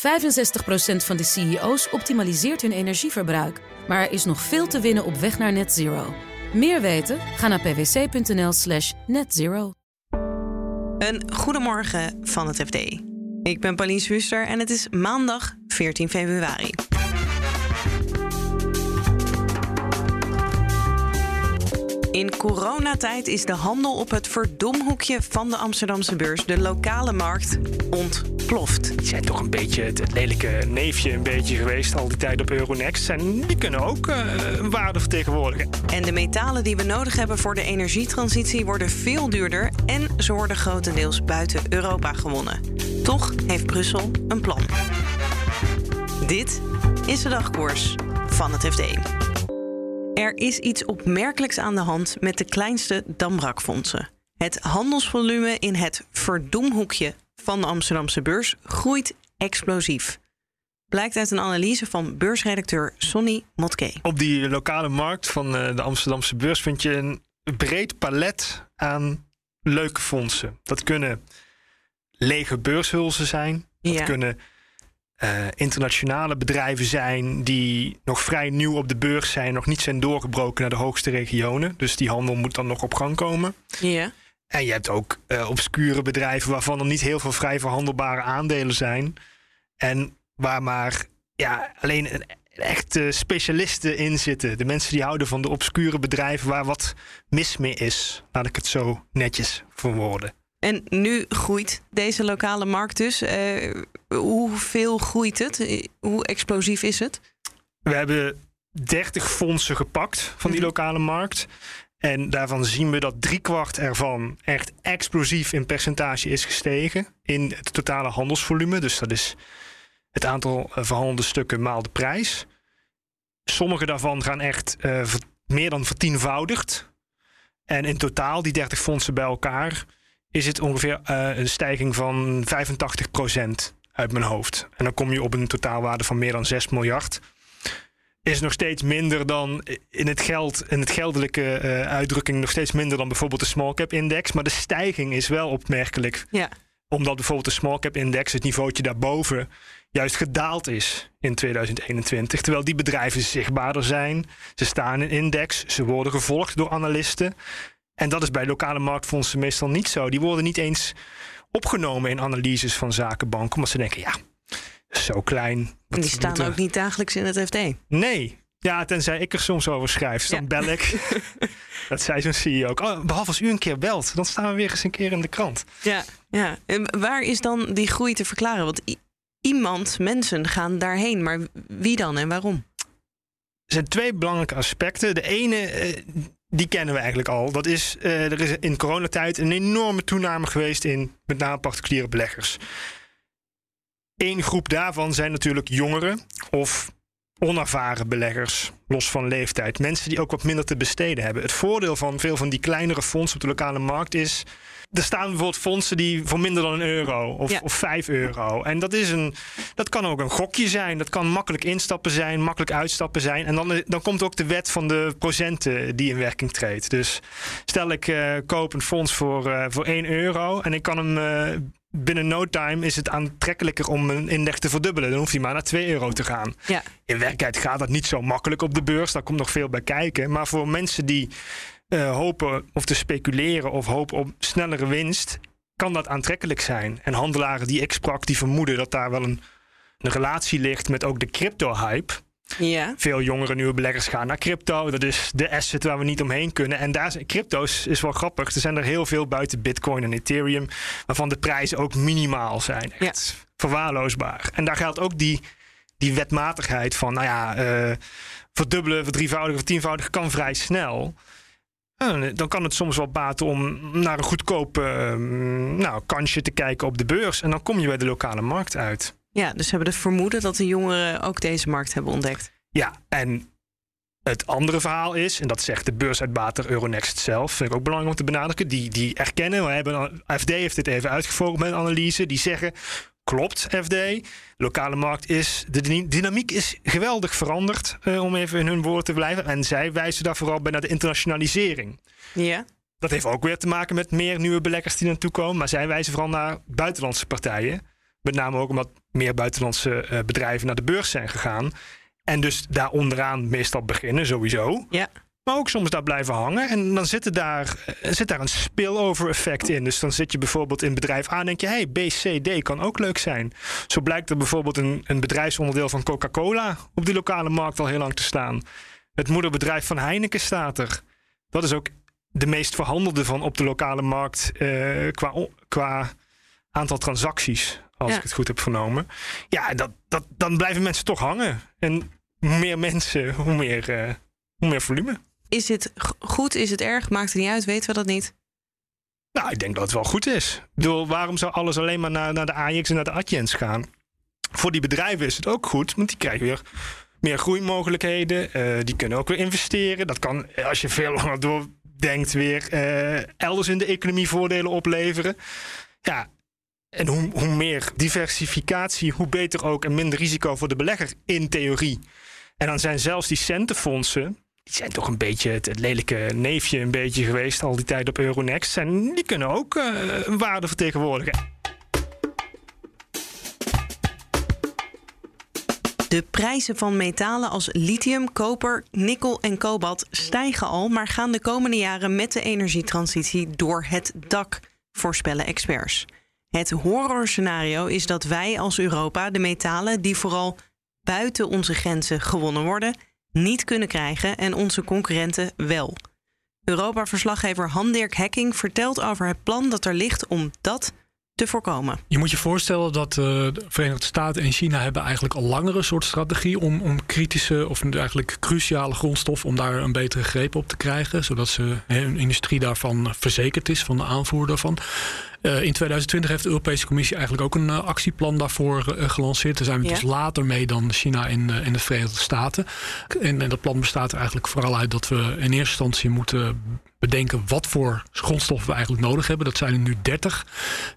65% van de CEO's optimaliseert hun energieverbruik. Maar er is nog veel te winnen op weg naar net zero. Meer weten? Ga naar pwc.nl slash netzero. Een goedemorgen van het FD. Ik ben Pauline Swuster en het is maandag 14 februari. In coronatijd is de handel op het verdomhoekje van de Amsterdamse beurs, de lokale markt, ontploft. Die zijn toch een beetje het, het lelijke neefje een beetje geweest al die tijd op Euronext. En die kunnen ook uh, waarde vertegenwoordigen. En de metalen die we nodig hebben voor de energietransitie worden veel duurder en ze worden grotendeels buiten Europa gewonnen. Toch heeft Brussel een plan. Dit is de dagkoers van het FD. Er is iets opmerkelijks aan de hand met de kleinste Damrakfondsen. Het handelsvolume in het verdomhoekje van de Amsterdamse beurs groeit explosief. Blijkt uit een analyse van beursredacteur Sonny Motke. Op die lokale markt van eh, de Amsterdamse beurs vind je een breed palet aan leuke fondsen. Dat kunnen lege beurshulzen zijn. Dat Ja. kunnen eh, internationale bedrijven zijn die nog vrij nieuw op de beurs zijn, nog niet zijn doorgebroken naar de hoogste regionen. Dus die handel moet dan nog op gang komen. Ja. En je hebt ook eh, obscure bedrijven waarvan er niet heel veel vrij verhandelbare aandelen zijn. En waar maar ja, alleen een, echte specialisten in zitten. De mensen die houden van de obscure bedrijven waar wat mis mee is. Laat ik het zo netjes verwoorden. En nu groeit deze lokale markt dus. Eh, hoeveel groeit het? Hoe explosief is het? We hebben 30 fondsen gepakt van die Mhm. lokale markt. En daarvan zien we dat driekwart ervan echt explosief in percentage is gestegen in het totale handelsvolume. Dus dat is het aantal eh, verhandelde stukken maal de prijs. Sommige daarvan gaan echt eh, meer dan vertienvoudigd. En in totaal, die 30 fondsen bij elkaar, is het ongeveer eh, een stijging van 85% uit mijn hoofd. En dan kom je op een totaalwaarde van meer dan 6 miljard is nog steeds minder dan in het geld, in het geldelijke eh, uitdrukking, nog steeds minder dan bijvoorbeeld de small cap index. Maar de stijging is wel opmerkelijk. Ja. Omdat bijvoorbeeld de small cap index, het niveautje daarboven, juist gedaald is in 2021. Terwijl die bedrijven zichtbaarder zijn. Ze staan in index, ze worden gevolgd door analisten. En dat is bij lokale marktfondsen meestal niet zo. Die worden niet eens opgenomen in analyses van zakenbanken, omdat ze denken, ja, zo klein. En die staan ook niet dagelijks in het FD. Nee. Ja, tenzij ik er soms over schrijf. Dan Ja. bel ik. dat zei zo'n CEO ook. Oh, behalve als u een keer belt, dan staan we weer eens een keer in de krant. Ja. ja. En waar is dan die groei te verklaren? Want iemand, mensen gaan daarheen. Maar wie dan en waarom? Er zijn twee belangrijke aspecten. De ene, eh, die kennen we eigenlijk al. Dat is, eh, er is in coronatijd een enorme toename geweest in met name particuliere beleggers. Eén groep daarvan zijn natuurlijk jongeren of onervaren beleggers, los van leeftijd. Mensen die ook wat minder te besteden hebben. Het voordeel van veel van die kleinere fondsen op de lokale markt is. Er staan bijvoorbeeld fondsen die voor minder dan een euro of, Ja. of vijf euro. En dat, is een, dat kan ook een gokje zijn. Dat kan makkelijk instappen zijn, makkelijk uitstappen zijn. En dan, dan komt ook de wet van de procenten die in werking treedt. Dus stel ik eh, koop een fonds voor, eh, voor 1 euro en ik kan hem eh, binnen no time is het aantrekkelijker om een index te verdubbelen. Dan hoeft hij maar naar 2 euro te gaan. Ja. In werkelijkheid gaat dat niet zo makkelijk op de beurs. Daar komt nog veel bij kijken. Maar voor mensen die eh, hopen of te speculeren of hopen op snellere winst, kan dat aantrekkelijk zijn. En handelaren die ik sprak, die vermoeden dat daar wel een, een relatie ligt met ook de crypto-hype. Ja. Veel jongere nieuwe beleggers gaan naar crypto. Dat is de asset waar we niet omheen kunnen. En daar zijn crypto's is wel grappig. Er zijn er heel veel buiten Bitcoin en Ethereum, waarvan de prijzen ook minimaal zijn. Echt verwaarloosbaar. En daar geldt ook die, die wetmatigheid van, nou ja, eh, verdubbelen, verdrievoudigen, vertienvoudigen kan vrij snel. En dan kan het soms wel baten om naar een goedkoop eh, nou, kansje te kijken op de beurs. En dan kom je bij de lokale markt uit. Ja, dus hebben het vermoeden dat de jongeren ook deze markt hebben ontdekt. Ja, en het andere verhaal is, en dat zegt de beursuitbater Euronext zelf, vind ik ook belangrijk om te benadrukken, die, die erkennen, we hebben, FD heeft dit even uitgevogeld met een analyse, die zeggen, klopt FD, lokale markt is, de dyna- dynamiek is geweldig veranderd, eh, om even in hun woorden te blijven, en zij wijzen daar vooral bij naar de internationalisering. Ja. Dat heeft ook weer te maken met meer nieuwe beleggers die naartoe komen. Maar zij wijzen vooral naar buitenlandse partijen. Met name ook omdat meer buitenlandse bedrijven naar de beurs zijn gegaan. En dus daar onderaan meestal beginnen, sowieso. Ja. Maar ook soms daar blijven hangen. En dan zit, er daar, zit daar een spillover effect in. Dus dan zit je bijvoorbeeld in bedrijf A en denk je... hey, B, C, D kan ook leuk zijn. Zo blijkt er bijvoorbeeld een, een bedrijfsonderdeel van Coca-Cola... op die lokale markt al heel lang te staan. Het moederbedrijf van Heineken staat er. Dat is ook de meest verhandelde van op de lokale markt... Uh, qua, qua aantal transacties, als ik het goed heb vernomen. Ja, dat, dat, dan blijven mensen toch hangen. En hoe meer mensen, hoe meer, uh, hoe meer volume. Is het goed? Is het erg? Maakt het niet uit? Weten we dat niet? Nou, ik denk dat het wel goed is. Ik bedoel, waarom zou alles alleen maar naar, naar de Ajax en naar de Adjens gaan? Voor die bedrijven is het ook goed, want die krijgen weer meer groeimogelijkheden. Uh, die kunnen ook weer investeren. Dat kan, als je veel langer doordenkt, weer uh, elders in de economie voordelen opleveren. Ja, en hoe, hoe meer diversificatie, hoe beter ook en minder risico voor de belegger in theorie. En dan zijn zelfs die centenfondsen, die zijn toch een beetje het, lelijke neefje een beetje geweest al die tijd op Euronext. En die kunnen ook een waarde vertegenwoordigen. De prijzen van metalen als lithium, koper, nikkel en kobalt stijgen al, maar gaan de komende jaren met de energietransitie door het dak, voorspellen experts. Het horrorscenario is dat wij als Europa de metalen die vooral buiten onze grenzen gewonnen worden, niet kunnen krijgen en onze concurrenten wel. Europa-verslaggever Han-Dirk Hekking vertelt over het plan dat er ligt om dat te voorkomen. Je moet je voorstellen dat uh, de Verenigde Staten en China hebben eigenlijk al langere soort strategie om, om kritische of eigenlijk cruciale grondstoffen om daar een betere greep op te krijgen, zodat ze, hun industrie daarvan verzekerd is van de aanvoer daarvan. Uh, in 2020 heeft de Europese Commissie eigenlijk ook een uh, actieplan daarvoor uh, gelanceerd. Daar zijn we ja. dus later mee dan China en, en de Verenigde Staten. En, en, dat plan bestaat er eigenlijk vooral uit dat we in eerste instantie moeten bedenken wat voor grondstoffen we eigenlijk nodig hebben. Dat zijn er nu 30.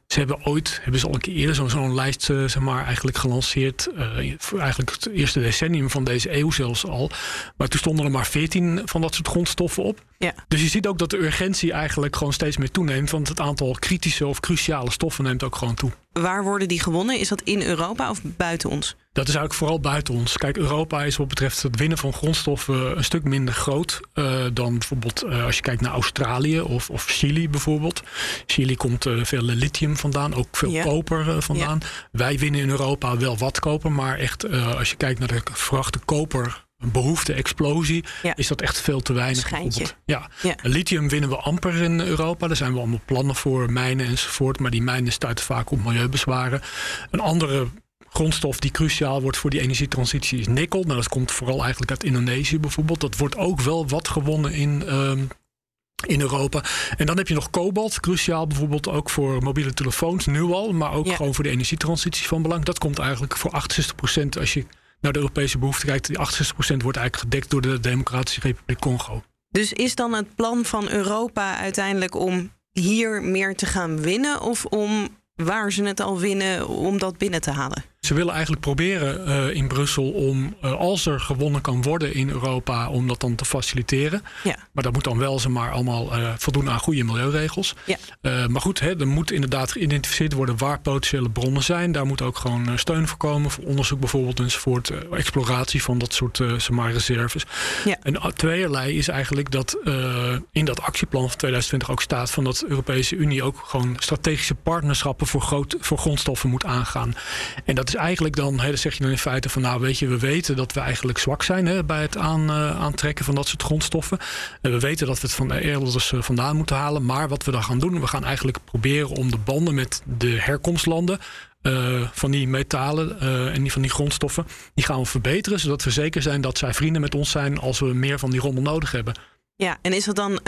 Ze hebben ooit, hebben ze al een keer eerder zo'n zo lijst uh, zeg maar, eigenlijk gelanceerd. Uh, voor eigenlijk het eerste decennium van deze eeuw zelfs al. Maar toen stonden er maar 14 van dat soort grondstoffen op. Ja. Dus je ziet ook dat de urgentie eigenlijk gewoon steeds meer toeneemt. Want het aantal kritische of cruciale stoffen neemt ook gewoon toe. Waar worden die gewonnen? Is dat in Europa of buiten ons? Dat is eigenlijk vooral buiten ons. Kijk, Europa is wat betreft het winnen van grondstoffen een stuk minder groot uh, dan bijvoorbeeld uh, als je kijkt naar Australië of, of Chili bijvoorbeeld. Chili komt uh, veel lithium vandaan, ook veel Ja. koper vandaan. Wij winnen in Europa wel wat koper, maar echt als je kijkt naar de verwachte koper behoefte, explosie, Ja. is dat echt veel te weinig. Ja. Ja. Lithium winnen we amper in Europa. Daar zijn we allemaal plannen voor, mijnen enzovoort. Maar die mijnen stuiten vaak op milieubezwaren. Een andere grondstof die cruciaal wordt voor die energietransitie is nikkel. Nou, dat komt vooral eigenlijk uit Indonesië bijvoorbeeld. Dat wordt ook wel wat gewonnen in. ehm, in Europa. En dan heb je nog kobalt, cruciaal bijvoorbeeld ook voor mobiele telefoons, nu al, maar ook Ja. gewoon voor de energietransitie van belang. Dat komt eigenlijk voor 68% als je naar de Europese behoefte kijkt. Die 68% wordt eigenlijk gedekt door de Democratische Republiek Congo. Dus is dan het plan van Europa uiteindelijk om hier meer te gaan winnen of om waar ze het al winnen om dat binnen te halen? Ze willen eigenlijk proberen eh, in Brussel om, eh, als er gewonnen kan worden in Europa, om dat dan te faciliteren. Ja. Maar dat moet dan wel zeg maar, allemaal eh, voldoen aan goede milieuregels. Ja. Maar goed, hè, er moet inderdaad geïdentificeerd worden waar potentiële bronnen zijn. Daar moet ook gewoon steun voor komen, voor onderzoek bijvoorbeeld enzovoort. exploratie van dat soort maar, reserves. Ja. En tweeërlei is eigenlijk dat in dat actieplan van 2020 ook staat van dat de Europese Unie ook gewoon strategische partnerschappen voor, groot, voor grondstoffen moet aangaan. En dat is eigenlijk dan, hè, zeg je dan in feite van nou weet je, we weten dat we eigenlijk zwak zijn hè, bij het aan, eh, aantrekken van dat soort grondstoffen. En we weten dat we het van elders eh, vandaan moeten halen. Maar wat we dan gaan doen, we gaan eigenlijk proberen om de banden met de herkomstlanden eh, van die metalen en die van die grondstoffen, die gaan we verbeteren. Zodat we zeker zijn dat zij vrienden met ons zijn als we meer van die rommel nodig hebben. Ja, en is dat dan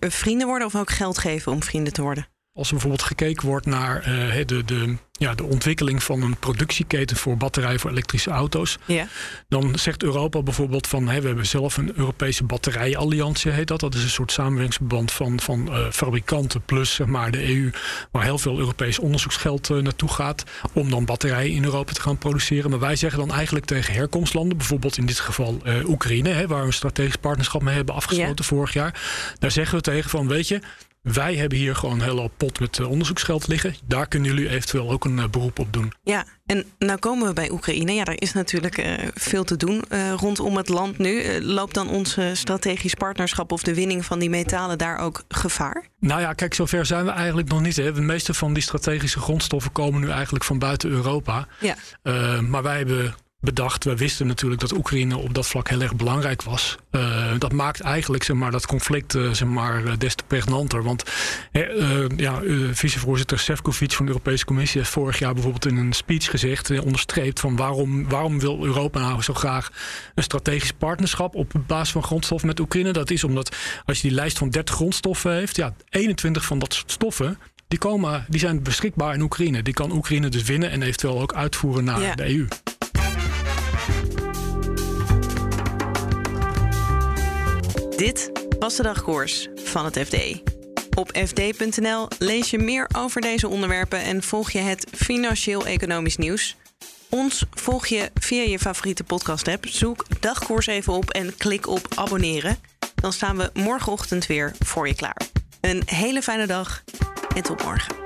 vrienden worden of ook geld geven om vrienden te worden? Als er bijvoorbeeld gekeken wordt naar eh, de, de, ja, de ontwikkeling van een productieketen voor batterijen voor elektrische auto's. Ja. Dan zegt Europa bijvoorbeeld van we hebben zelf een Europese batterijalliantie heet dat. Dat is een soort samenwerkingsverband van, van eh, fabrikanten plus zeg maar, de EU, waar heel veel Europees onderzoeksgeld eh, naartoe gaat. Om dan batterijen in Europa te gaan produceren. Maar wij zeggen dan eigenlijk tegen herkomstlanden, bijvoorbeeld in dit geval Oekraïne, hè, waar we een strategisch partnerschap mee hebben afgesloten vorig jaar. Daar zeggen we tegen van weet je. Wij hebben hier gewoon een hele pot met eh, onderzoeksgeld liggen. Daar kunnen jullie eventueel ook een beroep op doen. Ja, en nou komen we bij Oekraïne. Ja, er is natuurlijk veel te doen rondom het land nu. loopt dan ons strategisch partnerschap of de winning van die metalen daar ook gevaar? Nou ja, kijk, zover zijn we eigenlijk nog niet. Hè. De meeste van die strategische grondstoffen komen nu eigenlijk van buiten Europa. Ja. maar wij hebben bedacht. We wisten natuurlijk dat Oekraïne op dat vlak heel erg belangrijk was. Uh, dat maakt eigenlijk zeg maar, dat conflict uh, zeg maar, uh, des te pregnanter. Want ja, vicevoorzitter Sefcovic van de Europese Commissie heeft vorig jaar bijvoorbeeld in een speech gezegd, onderstreept van waarom, waarom wil Europa nou zo graag een strategisch partnerschap op basis van grondstoffen met Oekraïne? Dat is omdat als je die lijst van 30 grondstoffen heeft, ja, 21 van dat soort stoffen. Die, komen, die zijn beschikbaar in Oekraïne. Die kan Oekraïne dus winnen en eventueel ook uitvoeren naar de EU. Dit was de dagkoers van het FD. Op fd.nl lees je meer over deze onderwerpen en volg je het financieel-economisch nieuws. Ons volg je via je favoriete podcast-app. Zoek dagkoers even op en klik op abonneren. Dan staan we morgenochtend weer voor je klaar. Een hele fijne dag en tot morgen.